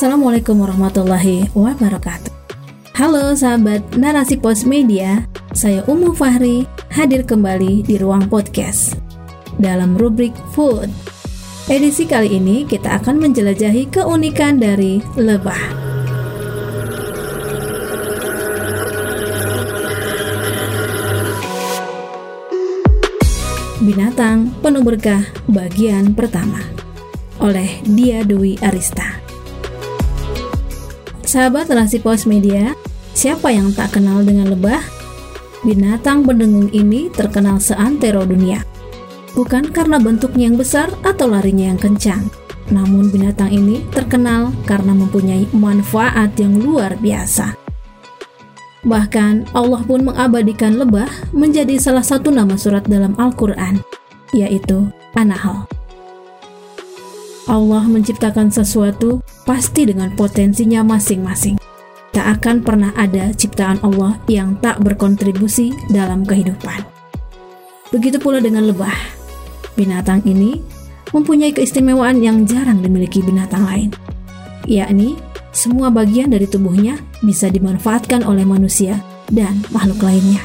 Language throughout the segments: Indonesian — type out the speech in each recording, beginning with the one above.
Assalamualaikum warahmatullahi wabarakatuh. Halo sahabat Narasi Pos Media, saya Umu Fahri hadir kembali di ruang podcast dalam rubrik Food. Edisi kali ini kita akan menjelajahi keunikan dari lebah. Binatang Penuh Berkah bagian pertama oleh Dia Dwi Arista. Sahabat relasi pos media, siapa yang tak kenal dengan lebah? Binatang pendengung ini terkenal seantero dunia. Bukan karena bentuknya yang besar atau larinya yang kencang, namun binatang ini terkenal karena mempunyai manfaat yang luar biasa. Bahkan Allah pun mengabadikan lebah menjadi salah satu nama surat dalam Al-Quran, yaitu An-Nahl. Allah menciptakan sesuatu pasti dengan potensinya masing-masing. Tak akan pernah ada ciptaan Allah yang tak berkontribusi dalam kehidupan. Begitu pula dengan lebah. Binatang ini mempunyai keistimewaan yang jarang dimiliki binatang lain, yakni semua bagian dari tubuhnya bisa dimanfaatkan oleh manusia dan makhluk lainnya.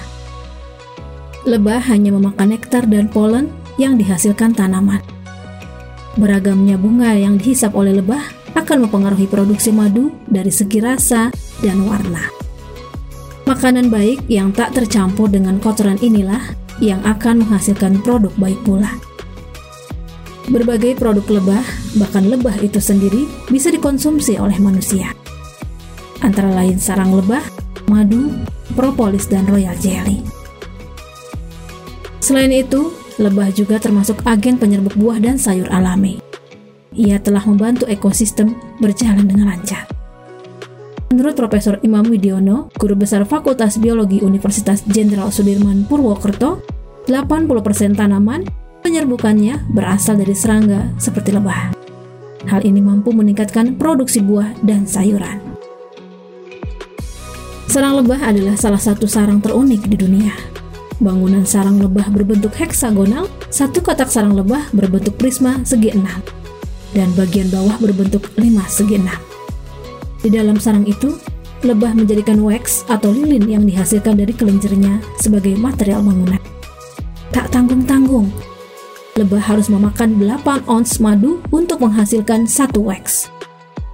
Lebah hanya memakan nektar dan polen yang dihasilkan tanaman. Beragamnya bunga yang dihisap oleh lebah akan mempengaruhi produksi madu dari segi rasa dan warna. Makanan baik yang tak tercampur dengan kotoran inilah yang akan menghasilkan produk baik pula. Berbagai produk lebah, bahkan lebah itu sendiri, bisa dikonsumsi oleh manusia. Antara lain sarang lebah, madu, propolis, dan royal jelly. Selain itu, lebah juga termasuk agen penyerbuk buah dan sayur alami. Ia telah membantu ekosistem berjalan dengan lancar. Menurut Profesor Imam Widiono, Guru Besar Fakultas Biologi Universitas Jenderal Sudirman Purwokerto, 80% tanaman Penyerbukannya berasal dari serangga seperti lebah. Hal ini mampu meningkatkan produksi buah dan sayuran. Sarang lebah adalah salah satu sarang terunik di dunia. Bangunan sarang lebah berbentuk heksagonal, satu kotak sarang lebah berbentuk prisma segi enam, dan bagian bawah berbentuk lima segi enam. Di dalam sarang itu, lebah menjadikan wax atau lilin yang dihasilkan dari kelenjernya sebagai material bangunan. Tak tanggung-tanggung, lebah harus memakan 8 ons madu untuk menghasilkan satu wax.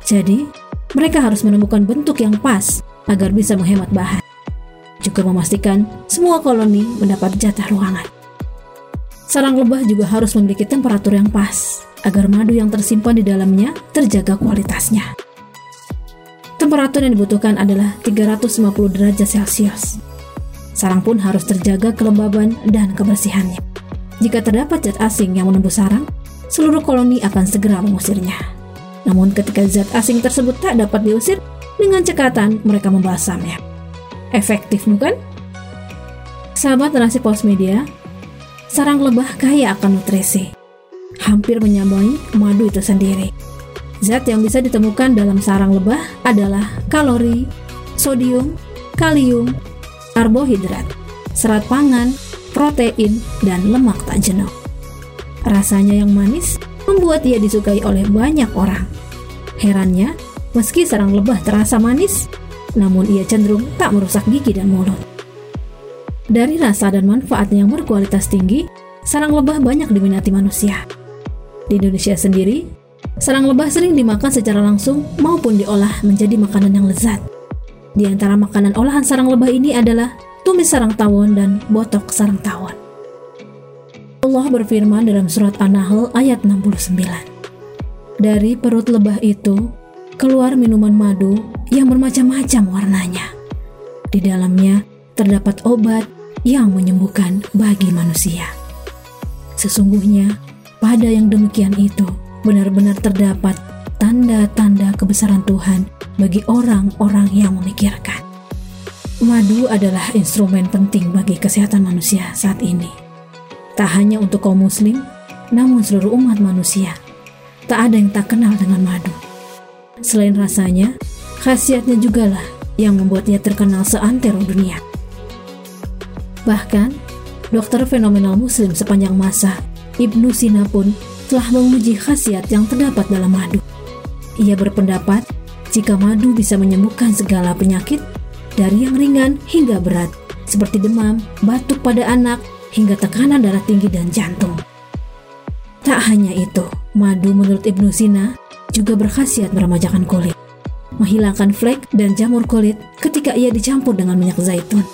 Jadi, mereka harus menemukan bentuk yang pas agar bisa menghemat bahan. Juga memastikan semua koloni mendapat jatah ruangan. Sarang lebah juga harus memiliki temperatur yang pas agar madu yang tersimpan di dalamnya terjaga kualitasnya. Temperatur yang dibutuhkan adalah 350 derajat Celcius. Sarang pun harus terjaga kelembaban dan kebersihannya. Jika terdapat zat asing yang menembus sarang, seluruh koloni akan segera mengusirnya. Namun ketika zat asing tersebut tak dapat diusir, dengan cekatan mereka membasamnya. Efektif bukan? Sahabat nasi pos media, sarang lebah kaya akan nutrisi. Hampir menyamai madu itu sendiri. Zat yang bisa ditemukan dalam sarang lebah adalah kalori, sodium, kalium, karbohidrat, serat pangan, protein, dan lemak tak jenuh. Rasanya yang manis membuat ia disukai oleh banyak orang. Herannya, meski sarang lebah terasa manis, namun ia cenderung tak merusak gigi dan mulut. Dari rasa dan manfaatnya yang berkualitas tinggi, sarang lebah banyak diminati manusia. Di Indonesia sendiri, sarang lebah sering dimakan secara langsung maupun diolah menjadi makanan yang lezat. Di antara makanan olahan sarang lebah ini adalah tumis sarang tawon dan botok sarang tawon. Allah berfirman dalam surat An-Nahl ayat 69. Dari perut lebah itu keluar minuman madu bermacam-macam warnanya. Di dalamnya terdapat obat yang menyembuhkan bagi manusia. Sesungguhnya pada yang demikian itu benar-benar terdapat tanda-tanda kebesaran Tuhan bagi orang-orang yang memikirkan. Madu adalah instrumen penting bagi kesehatan manusia saat ini. Tak hanya untuk kaum muslim, namun seluruh umat manusia. Tak ada yang tak kenal dengan madu. Selain rasanya, khasiatnya juga lah yang membuatnya terkenal seantero dunia. Bahkan, dokter fenomenal muslim sepanjang masa, Ibnu Sina pun telah menguji khasiat yang terdapat dalam madu. Ia berpendapat jika madu bisa menyembuhkan segala penyakit dari yang ringan hingga berat, seperti demam, batuk pada anak, hingga tekanan darah tinggi dan jantung. Tak hanya itu, madu menurut Ibnu Sina juga berkhasiat meremajakan kulit, menghilangkan flek dan jamur kulit ketika ia dicampur dengan minyak zaitun.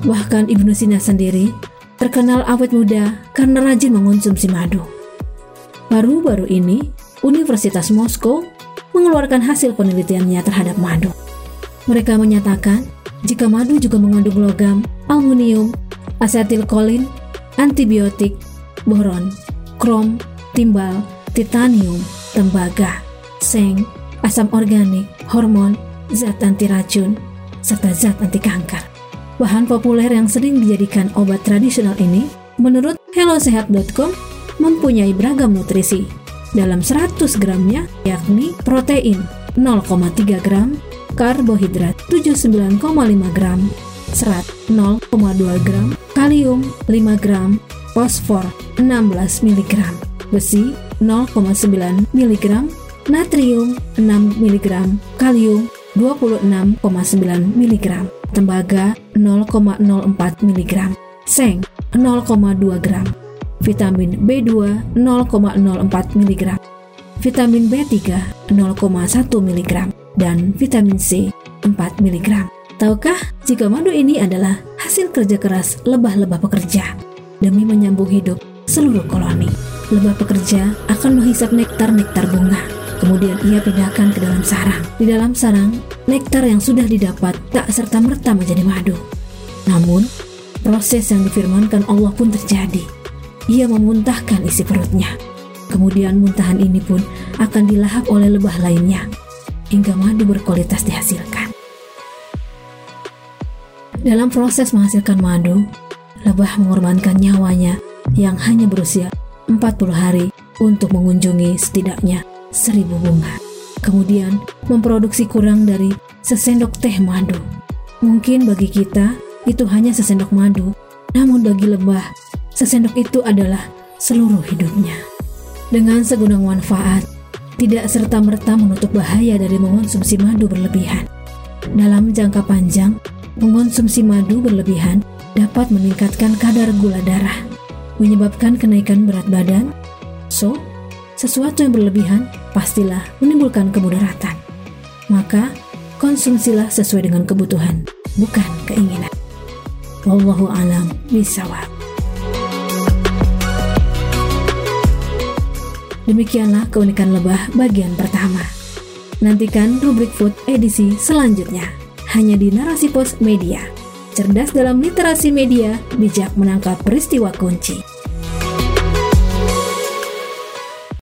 Bahkan Ibnu Sina sendiri terkenal awet muda karena rajin mengonsumsi madu. Baru-baru ini, Universitas Moskow mengeluarkan hasil penelitiannya terhadap madu. Mereka menyatakan jika madu juga mengandung logam, aluminium, asetilkolin, antibiotik, boron, krom, timbal, titanium, tembaga, seng, asam organik, hormon, zat anti racun, serta zat anti kanker. Bahan populer yang sering dijadikan obat tradisional ini, menurut hellosehat.com, mempunyai beragam nutrisi, dalam 100 gramnya yakni protein 0,3 gram, karbohidrat 79,5 gram, serat 0,2 gram, kalium 5 gram, fosfor 16 mg, besi 0,9 mg, natrium 6 mg, kalium 26,9 mg, tembaga 0,04 mg, seng 0,2 gram, vitamin B2 0,04 mg, vitamin B3 0,1 mg, dan vitamin C 4 mg. Tahukah jika madu ini adalah hasil kerja keras lebah-lebah pekerja demi menyambung hidup seluruh koloni. Lebah pekerja akan menghisap nektar-nektar bunga. Kemudian ia pindahkan ke dalam sarang. Di dalam sarang, nektar yang sudah didapat tak serta-merta menjadi madu. Namun, proses yang difirmankan Allah pun terjadi ia memuntahkan isi perutnya. Kemudian muntahan ini pun akan dilahap oleh lebah lainnya, hingga madu berkualitas dihasilkan. Dalam proses menghasilkan madu, lebah mengorbankan nyawanya yang hanya berusia 40 hari untuk mengunjungi setidaknya seribu bunga. Kemudian memproduksi kurang dari sesendok teh madu. Mungkin bagi kita itu hanya sesendok madu, namun bagi lebah Sesendok itu adalah seluruh hidupnya. Dengan segudang manfaat, tidak serta-merta menutup bahaya dari mengonsumsi madu berlebihan. Dalam jangka panjang, mengonsumsi madu berlebihan dapat meningkatkan kadar gula darah, menyebabkan kenaikan berat badan. So, sesuatu yang berlebihan pastilah menimbulkan kemudaratan. Maka, konsumsilah sesuai dengan kebutuhan, bukan keinginan. Wallahu alam bisawab. Demikianlah keunikan lebah bagian pertama. Nantikan rubrik food edisi selanjutnya hanya di Narasi Pos Media. Cerdas dalam literasi media, bijak menangkap peristiwa kunci.